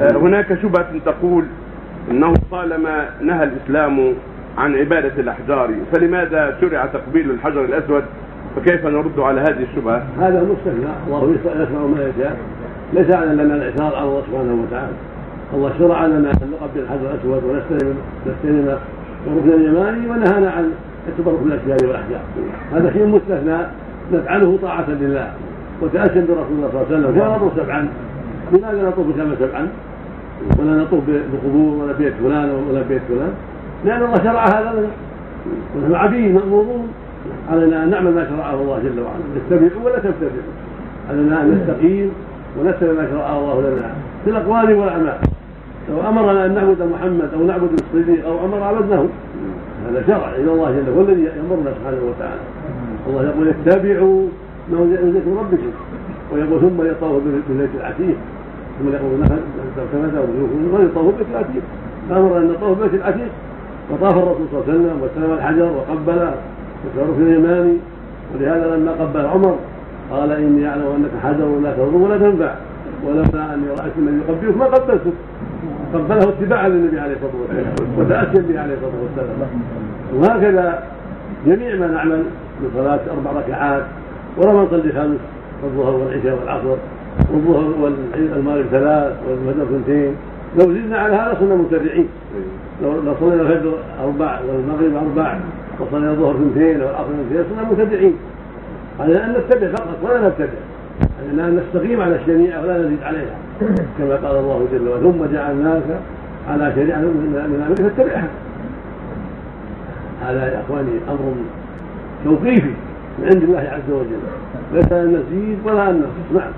آه، هناك شبهة تقول إنه طالما نهى الإسلام عن عبادة الأحجار فلماذا شرع تقبيل الحجر الأسود؟ فكيف نرد على هذه الشبهة؟ هذا مستثنى الله يسمع ما يشاء. ليس على لنا الاعتراض على الله سبحانه وتعالى. الله شرع لنا أن نقبل الحجر الأسود ونستلم نستلم الركن اليماني ونهانا عن التبرك بالاشجار والأحجار. هذا شيء مستثنى. نفعله طاعة لله. وتأسيا برسول الله صلى الله عليه وسلم. كان نطوف سبعا. لماذا نطوف كما سبعا ولا نطوف بقبور ولا بيت فلان ولا بيت فلان. لأن الله شرع هذا لنا ونحن عبيد مأمورون علينا أن نعمل ما شرعه الله جل وعلا. نتبع ولا تتبعوا علينا أن نستقيم ونتبع ما شرعه الله لنا. في الأقوال والأعمال. لو أمرنا أن نعبد محمد أو نعبد الصديق أو أمر عبدناه هذا شرع إلى الله جل هو الذي يأمرنا سبحانه وتعالى. الله يقول اتبعوا ما من ربكم. ويقول ثم يطوف بالبيت العتيق ثم يقول تمتع وجوهكم ويطوف بالبيت العتيق. فامر أن نطوف بالبيت العتيق. وطاف الرسول صلى الله عليه وسلم واستلم الحجر وقبل في اليماني. ولهذا لما قبل عمر قال إني أعلم أنك حجر لا تضر ولا تنفع. ولولا أني رأيت من يقبلك ما قبلتك قبله اتباعا للنبي عليه الصلاة والسلام وتاسيا به عليه الصلاة والسلام. وهكذا جميع ما نعمل من صلاة أربع ركعات ولا ما نصلي خمس الظهر والعشاء والعصر والظهر والمغرب ثلاث والفجر اثنتين لو زدنا على هذا صرنا متبعين. لو لو صلينا الفجر أربع والمغرب أربع وصلينا الظهر اثنتين والعصر اثنتين صرنا متبعين. على أن نتبع فقط ولا نبتدع على أن نستقيم على الشريعة ولا نزيد عليها. كما قال الله جل وعلا ثم جعلناك على شريعة من أمرك فاتبعها. هذا يا إخواني أمر توقيفي. من عند الله عز وجل. ليس ان نزيد ولا ان نقص نعم.